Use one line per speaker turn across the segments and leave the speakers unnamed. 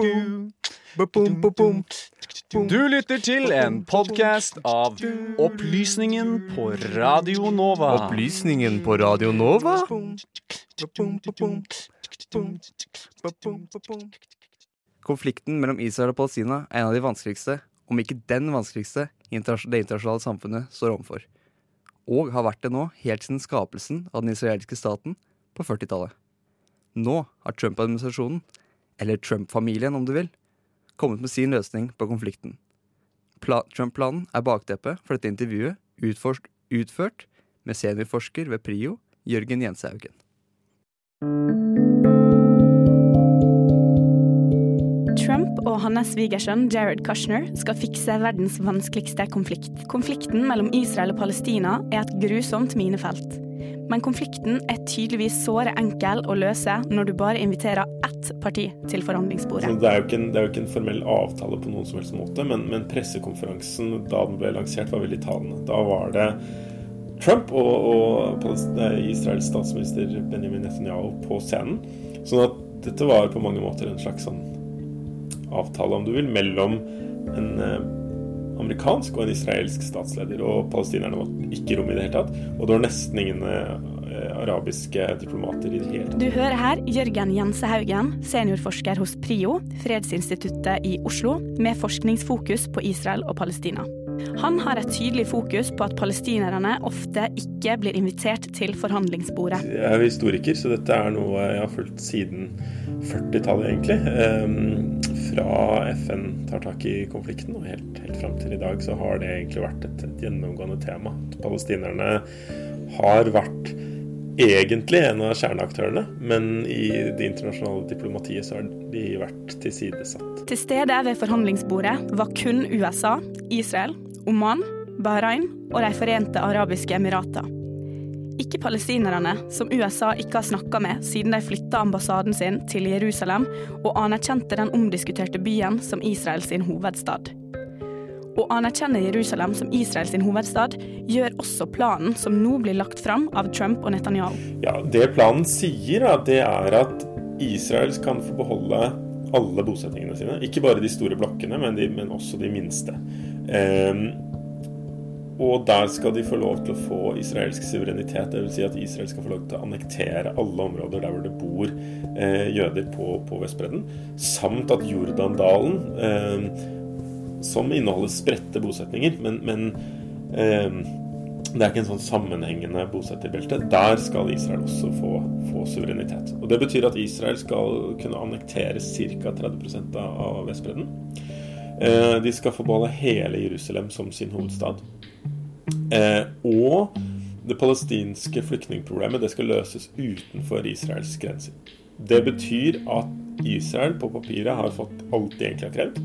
Du lytter til en podkast av Opplysningen på Radio Nova.
Opplysningen på Radio Nova? Konflikten mellom Israel og Palestina er en av de vanskeligste, om ikke den vanskeligste, det internasjonale samfunnet står overfor. Og har vært det nå helt siden skapelsen av den israelske staten på 40-tallet. Nå har Trump-administrasjonen, eller Trump-familien om du vil, kommet med sin løsning på konflikten. Trump-planen er bakteppet for dette intervjuet, utført med seniorforsker ved PRIO, Jørgen Jenshaugen.
Trump og hans svigersønn Jared Kushner skal fikse verdens vanskeligste konflikt. Konflikten mellom Israel og Palestina er et grusomt minefelt. Men konflikten er tydeligvis såre enkel å løse når du bare inviterer ett parti til forhandlingsbordet.
Det er, en, det, er jo ikke en, formell avtale på noen som helst måte, men, men pressekonferansen da den ble lansert, var veldig talende. Da var det Trump og, og Israels statsminister Benjamin Netanyahu på scenen. Sånn at dette var på mange måter en slags sånn avtale, om du vil, mellom en eh, amerikansk og en israelsk statsleder. Og palestinerne var ikke rom i det hele tatt. Og det var nesten ingen eh, arabiske diplomater i det hele tatt.
Du hører her Jørgen Jensehaugen, seniorforsker hos PRIO, fredsinstituttet i Oslo, med forskningsfokus på Israel og Palestina. Han har et tydelig fokus på at palestinerne ofte ikke blir invitert til forhandlingsbordet.
Jeg er historiker, så dette er noe jeg har fulgt siden 40-tallet, egentlig. Fra FN tar tak i konflikten og helt, helt fram til i dag, så har det egentlig vært et, et gjennomgående tema. Palestinerne har vært egentlig en av kjerneaktørene, men i det internasjonale diplomatiet så har de vært tilsidesatt.
Til stede ved forhandlingsbordet var kun USA, Israel, Oman, Bahrain og De forente arabiske emirater. Ikke palestinerne, som USA ikke har snakka med siden de flytta ambassaden sin til Jerusalem og anerkjente den omdiskuterte byen som Israels hovedstad. Å anerkjenne Jerusalem som Israels hovedstad gjør også planen som nå blir lagt fram av Trump og Netanyahu.
Ja, Det planen sier, da, det er at Israel kan få beholde alle bosettingene sine. Ikke bare de store blokkene, men, de, men også de minste. Um, og der skal de få lov til å få israelsk suverenitet. Dvs. Si at Israel skal få lov til å annektere alle områder der hvor det bor eh, jøder på, på Vestbredden. Samt at Jordandalen, eh, som inneholder spredte bosetninger, men, men eh, det er ikke en sånn sammenhengende bosetterbelte. Der skal Israel også få, få, suverenitet. Og Det betyr at Israel skal kunne annektere ca. 30% av Vestbredden. Eh, de skal få beholde hele Jerusalem som sin hovedstad. Eh, og det palestinske flyktningproblemet det skal løses utenfor Israels grenser. Det betyr at Israel på papiret har fått alt de egentlig har krevd.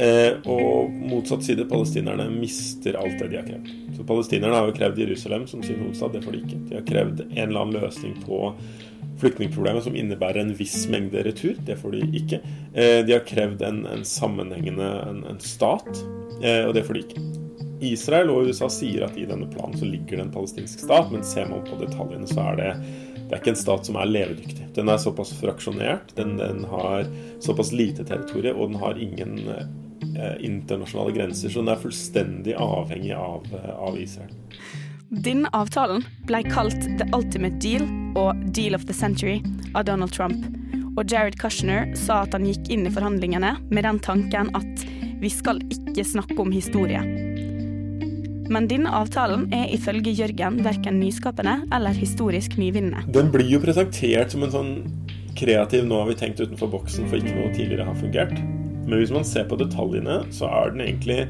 Eh, og motsatt side, palestinerne mister alt det de har krevd. Så Palestinerne har jo krevd Jerusalem som sin hovedstad, det får de ikke. De har krevd en eller annen løsning på flyktningproblemet som innebærer en viss mengde retur. Det får de ikke. Eh, de har krevd en, en sammenhengende en, en stat, eh, og det får de ikke. Israel og USA sier at i denne planen så ligger det en palestinsk stat, men ser man på detaljene, så er det det er ikke en stat som er levedyktig. Den er såpass fraksjonert, den, den har såpass lite territorium, og den har ingen eh, internasjonale grenser. Så den er fullstendig avhengig av, eh, av Israel.
Denne avtalen ble kalt The Ultimate Deal og Deal of the Century av Donald Trump. Og Jared Kushner sa at han gikk inn i forhandlingene med den tanken at vi skal ikke snakke om historie. Men denne avtalen er ifølge Jørgen verken nyskapende eller historisk nyvinnende.
Den blir jo presentert som en sånn kreativ 'nå har vi tenkt utenfor boksen for ikke noe tidligere har fungert'. Men hvis man ser på detaljene, så er den egentlig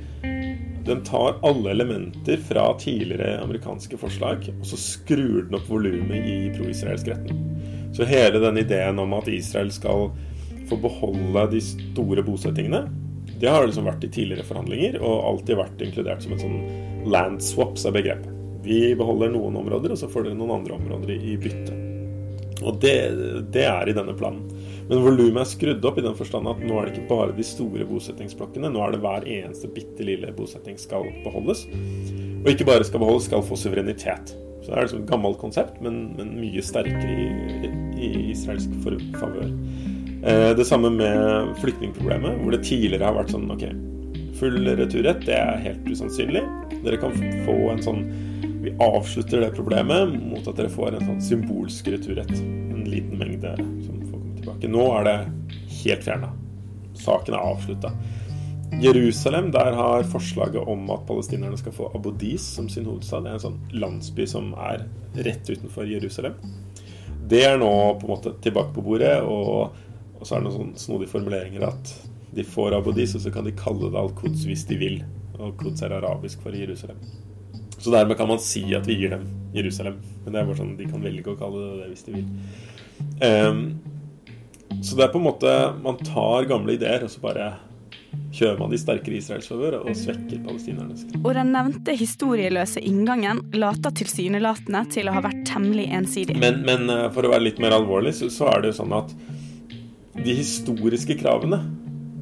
Den tar alle elementer fra tidligere amerikanske forslag, og så skrur den opp volumet i pro-israelsk retten. Så hele den ideen om at Israel skal få beholde de store bosettingene, det har liksom vært i tidligere forhandlinger, og alltid vært inkludert som et sånn land swaps av begrepet. Vi beholder noen områder, og så får dere noen andre områder i, bytte. Og det, det, er i denne planen. Men volumet er skrudd opp i den forstand at nå er det ikke bare de store bosettingsblokkene. Nå er det hver eneste bitte lille bosetting skal beholdes. Og ikke bare skal beholdes, skal få suverenitet. Så det er liksom et gammelt konsept, men, men mye sterkere i, i israelsk favør. Eh, det samme med flyktningproblemet, hvor det tidligere har vært sånn OK, full returrett, det er helt usannsynlig. Dere kan få en sånn Vi avslutter det problemet mot at dere får en sånn symbolsk returrett. En liten mengde som får komme tilbake. Nå er det helt fjerna. Saken er avslutta. Jerusalem, der har forslaget om at palestinerne skal få Abu Dis som sin hovedstad. Det er en sånn landsby som er rett utenfor Jerusalem. Det er nå på en måte tilbake på bordet, og, og så er det noen sånn snodige formuleringer at de får abodis, og så kan de kalle det Al-Quds hvis de vil. Og Quds er arabisk for Jerusalem. Så dermed kan man si at vi gir dem Jerusalem. Men det er bare sånn de kan velge å kalle det det hvis de vil. Um, så det er på en måte Man tar gamle ideer, og så bare kjører man de sterkere Israels favør og svekker palestinernes.
Og den nevnte historieløse inngangen later tilsynelatende til å ha vært temmelig ensidig.
Men, men eh, for å være litt mer alvorlig, så, så er det jo sånn at de historiske kravene,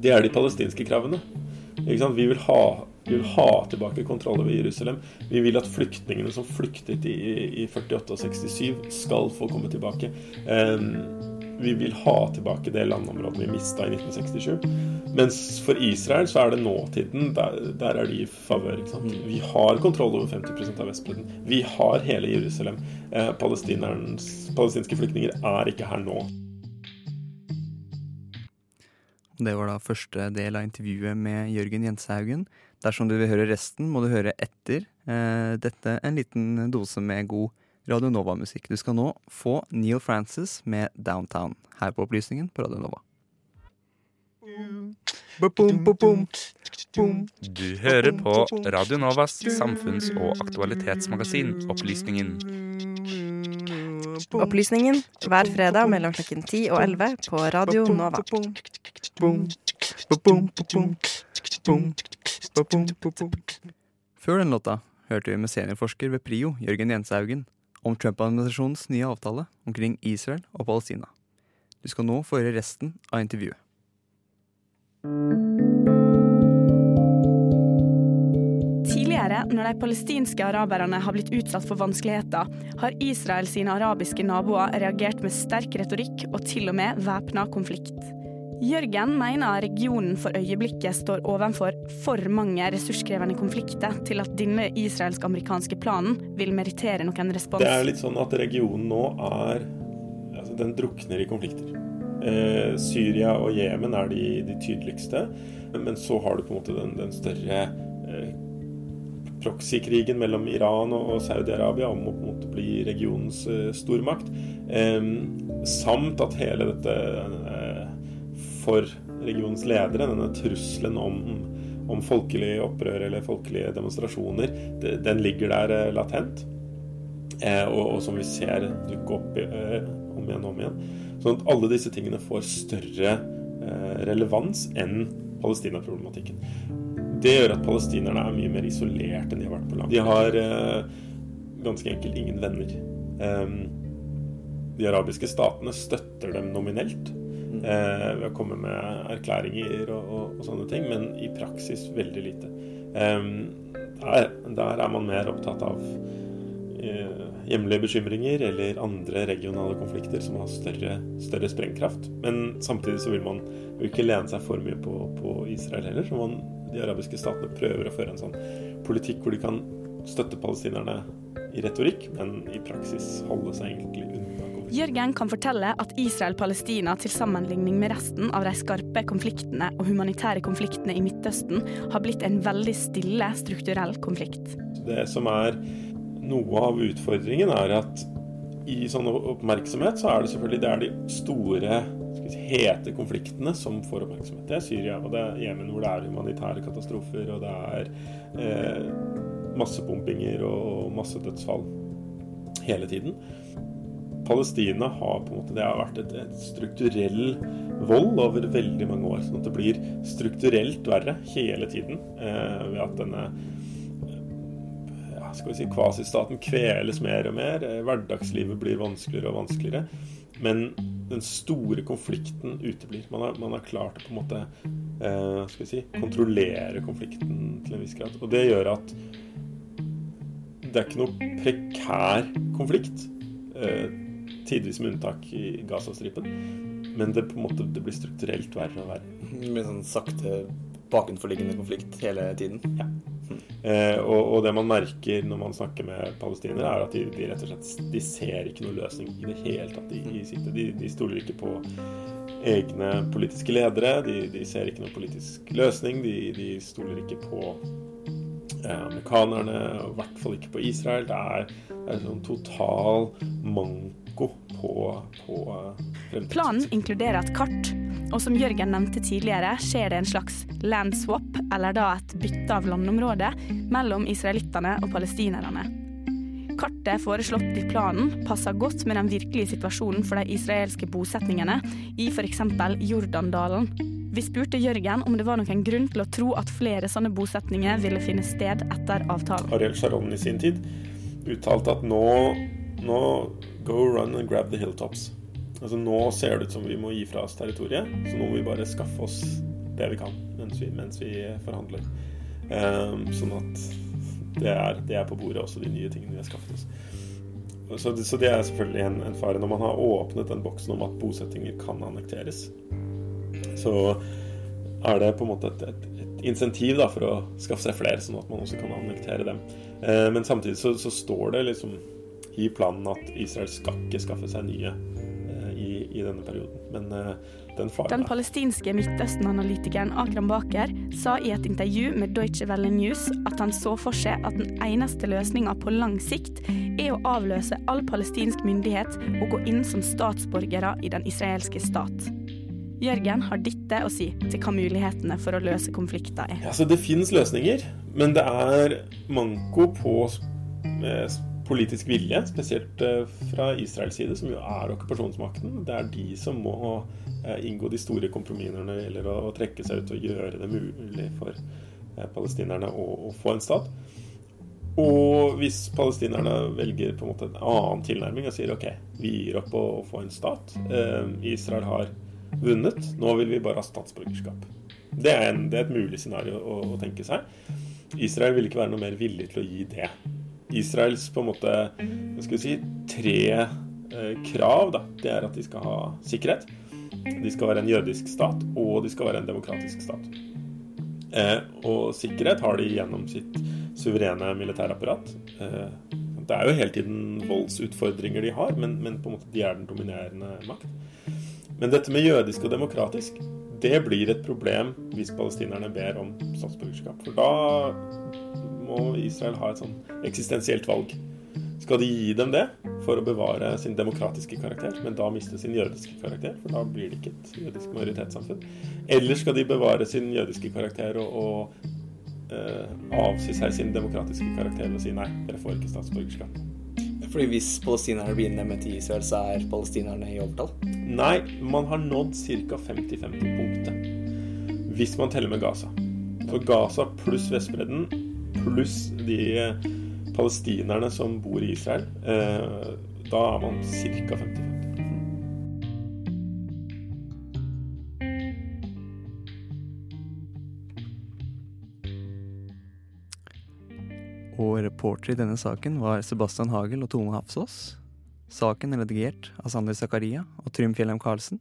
det er de palestinske kravene. Vi vil ha vi vil ha tilbake kontroll over Jerusalem. Vi vil at flyktningene som flyktet i, i 48 og 67, skal få komme tilbake. Um, vi vil ha tilbake det landområdet vi mista i 1967. Mens for Israel så er det nåtiden. Der, der er de i favør. Vi har kontroll over 50% av Vestbredden. Vi har hele Jerusalem. Eh, palestinske flyktninger er ikke her nå.
Det var da første del av intervjuet med Jørgen Jensehaugen. Dersom du vil høre resten, må du høre etter eh, dette en liten dose med god Radio Nova-musikk. Du skal nå få Neil Francis med 'Downtown' her på Opplysningen på Radio Nova.
Du hører på Radio Novas samfunns- og aktualitetsmagasin Opplysningen.
Opplysningen hver fredag mellom klokken 10 og 11 på Radio Nova.
Før den låta hørte vi med seniorforsker ved PRIO, Jørgen Jenshaugen, om Trump-administrasjonens nye avtale omkring Israel og Palestina. Du skal nå få høre resten av intervjuet.
Tidligere, når de palestinske araberne har blitt utsatt for vanskeligheter, har Israel sine arabiske naboer reagert med sterk retorikk og til og med væpna konflikt. Jørgen mener regionen for øyeblikket står overfor for mange ressurskrevende konflikter til at denne israelsk-amerikanske planen vil merittere noen respons.
Det er litt sånn at regionen nå er altså Den drukner i konflikter. Eh, Syria og Jemen er de, de, tydeligste, men så har du på en måte den, den større eh, proxykrigen mellom Iran og Saudi-Arabia om å på en måte bli regionens eh, stormakt. Eh, samt at hele dette eh, for regionens ledere, denne trusselen om, om folkelig opprør eller folkelige demonstrasjoner, den ligger der eh, latent. Eh, og, og, som vi ser dukke opp eh, om igjen og om igjen. Sånn at alle disse tingene får større relevans enn Palestina-problematikken. Det gjør at palestinerne er mye mer isolert enn de har vært på land. De har ganske enkelt ingen venner. Ehm, de arabiske statene støtter dem nominelt, eh, ved å komme med erklæringer og, og, og, sånne ting, men i praksis veldig lite. Eh, der, der, er man mer opptatt av eh, hjemlige bekymringer eller andre regionale konflikter som har større, større sprengkraft. Men samtidig så vil man jo ikke lene seg for mye på, på Israel heller. Så man, de arabiske statene prøver å føre en sånn politikk hvor de kan støtte palestinerne i retorikk, men i praksis holde seg egentlig unna
Jørgen kan fortelle at Israel-Palestina til sammenligning med resten av de skarpe konfliktene og humanitære konfliktene i Midtøsten har blitt en veldig stille strukturell konflikt.
Det som er noe av utfordringen, er at i sånn oppmerksomhet så er det selvfølgelig det er de store si, hete konfliktene som får oppmerksomhet. Det er Syria og det er Jemen, hvor det er humanitære katastrofer, og det er eh, massepumpinger og massedødsfall hele tiden. Palestina har på en måte, det har vært et, et strukturell vold over veldig mange år. Sånn at det blir strukturelt verre hele tiden eh, ved at denne ja, skal vi si, kvasistaten kveles mer og mer. Eh, hverdagslivet blir vanskeligere og vanskeligere. Men den store konflikten uteblir. Man har, man har klart å på en måte eh, skal vi si, kontrollere konflikten til en viss grad. Og det gjør at det er ikke noe prekær konflikt. Eh, tidvis med unntak i Gazastripen. men det, på en måte, det blir strukturelt verre og verre.
Med sånn sakte bakenforliggende konflikt hele tiden.
Eh, og, og det man merker når man snakker med palestinere, er at de, de rett og slett de ser ikke noen løsning i det hele tatt De, de. De, de stoler ikke på egne politiske ledere. De, de ser ikke noen politisk løsning. De, de stoler ikke på eh, amerikanerne, og i hvert fall ikke på Israel. Det er, det er en sånn total manko på, på eh.
Planen inkluderer et kart, og som Jørgen nevnte tidligere, skjer det en slags land swap, eller da et bytte av landområde, mellom israelittene og palestinerne. Kartet foreslått i planen passer godt med den virkelige situasjonen for de israelske bosetningene i f.eks. Jordandalen. Vi spurte Jørgen om det var noen grunn til å tro at flere sånne bosetninger ville finne sted etter avtalen.
Ariel Sharon i sin tid uttalte at nå, nå go run and grab the hilltops. Altså Nå ser det ut som vi må gi fra oss territoriet, så nå må vi bare skaffe oss det vi kan mens vi, mens vi forhandler. Um, sånn at det er, det er på bordet også, de nye tingene vi har skaffet oss. Så så det er selvfølgelig en, en fare. Når man har åpnet den boksen om at bosettinger kan annekteres, så er det på en måte et, et, et insentiv da, for å skaffe seg flere, sånn at man også kan annektere dem. Uh, men samtidig så, så står det liksom i planen at Israel skal ikke skaffe seg nye eh, i, i denne perioden. Men eh, den faren
Den palestinske Midtøsten-analytikeren Akram Baker sa i et intervju med Deutsche Welle News at han så for seg at den eneste løsninga på lang sikt er å avløse all palestinsk myndighet og gå inn som statsborgere i den israelske stat. Jørgen har dette å si til hva mulighetene for å løse konflikter er.
Ja, så Det finnes løsninger, men det er manko på eh, politisk vilje, spesielt eh, fra Israels side, som jo er okkupasjonsmakten. Det er de som må eh, inngå de store kompromissene når det gjelder å, trekke seg ut og gjøre det mulig for eh, palestinerne å, få en stat. Og hvis palestinerne velger på en måte en annen tilnærming og sier ok, vi gir opp å, å få en stat, Israel har vunnet, nå vil vi bare ha statsborgerskap. Det er, en, det er et mulig scenario å, å tenke seg. Israel vil ikke være noe mer villig til å gi det. Israels på en måte hva skal vi si, tre eh, krav da, det er at de skal ha sikkerhet, de skal være en jødisk stat, og de skal være en demokratisk stat. Eh, og sikkerhet har de gjennom sitt suverene militærapparat. Eh, det er jo hele tiden voldsutfordringer de har, men, men på en måte de er den dominerende makt. Men dette med jødisk og demokratisk, det blir et problem hvis palestinerne ber om statsborgerskap. For da må Israel ha et sånn eksistensielt valg. Skal de gi dem det for å bevare sin demokratiske karakter, men da miste sin jødiske karakter? For da blir det ikke et jødisk majoritetssamfunn. Eller skal de bevare sin jødiske karakter og, og eh, avsi seg sin demokratiske karakter og si nei, dere får ikke statsborgerskap?
Fordi hvis palestinerne blir innlemmet i Israel, så er palestinerne i overtall?
Nei, man har nådd ca. 50-50-punktet. Hvis man teller med Gaza. For Gaza pluss Vestbredden pluss de eh, palestinerne som bor i Israel, eh, da er man ca. 50-50.
Og reportere i denne saken var Sebastian Hagel og Tone Hafsås. Saken er redigert av Sander Zakaria og Trym Fjellheim Karlsen.